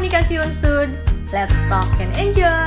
Komunikasi Unsud. Let's talk and enjoy!